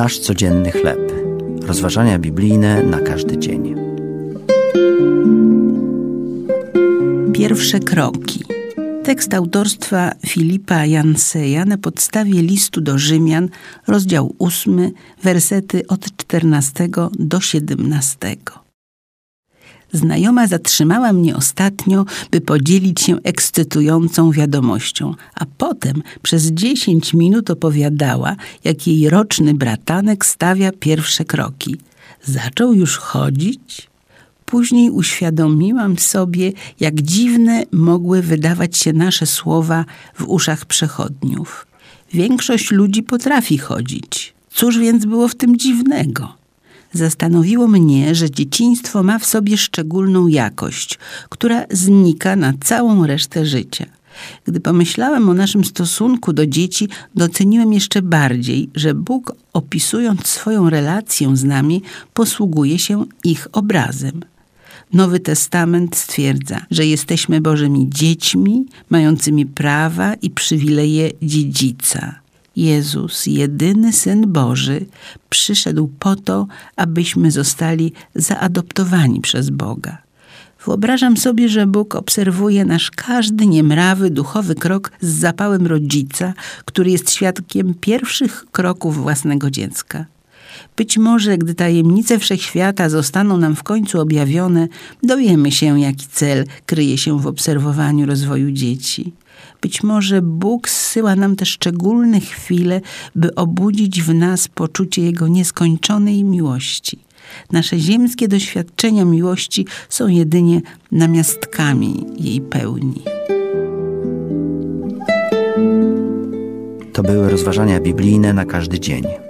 Nasz codzienny chleb. Rozważania biblijne na każdy dzień. Pierwsze kroki. Tekst autorstwa Filipa Janseja na podstawie listu do Rzymian, rozdział 8, wersety od 14 do 17. Znajoma zatrzymała mnie ostatnio, by podzielić się ekscytującą wiadomością, a potem przez dziesięć minut opowiadała, jak jej roczny bratanek stawia pierwsze kroki. Zaczął już chodzić? Później uświadomiłam sobie, jak dziwne mogły wydawać się nasze słowa w uszach przechodniów. Większość ludzi potrafi chodzić. Cóż więc było w tym dziwnego? Zastanowiło mnie, że dzieciństwo ma w sobie szczególną jakość, która znika na całą resztę życia. Gdy pomyślałem o naszym stosunku do dzieci, doceniłem jeszcze bardziej, że Bóg, opisując swoją relację z nami, posługuje się ich obrazem. Nowy Testament stwierdza, że jesteśmy Bożymi dziećmi, mającymi prawa i przywileje dziedzica. Jezus, jedyny Syn Boży, przyszedł po to, abyśmy zostali zaadoptowani przez Boga. Wyobrażam sobie, że Bóg obserwuje nasz każdy niemrawy, duchowy krok z zapałem rodzica, który jest świadkiem pierwszych kroków własnego dziecka. Być może, gdy tajemnice wszechświata zostaną nam w końcu objawione, dowiemy się, jaki cel kryje się w obserwowaniu rozwoju dzieci. Być może Bóg zsyła nam te szczególne chwile, by obudzić w nas poczucie Jego nieskończonej miłości. Nasze ziemskie doświadczenia miłości są jedynie namiastkami jej pełni. To były rozważania biblijne na każdy dzień.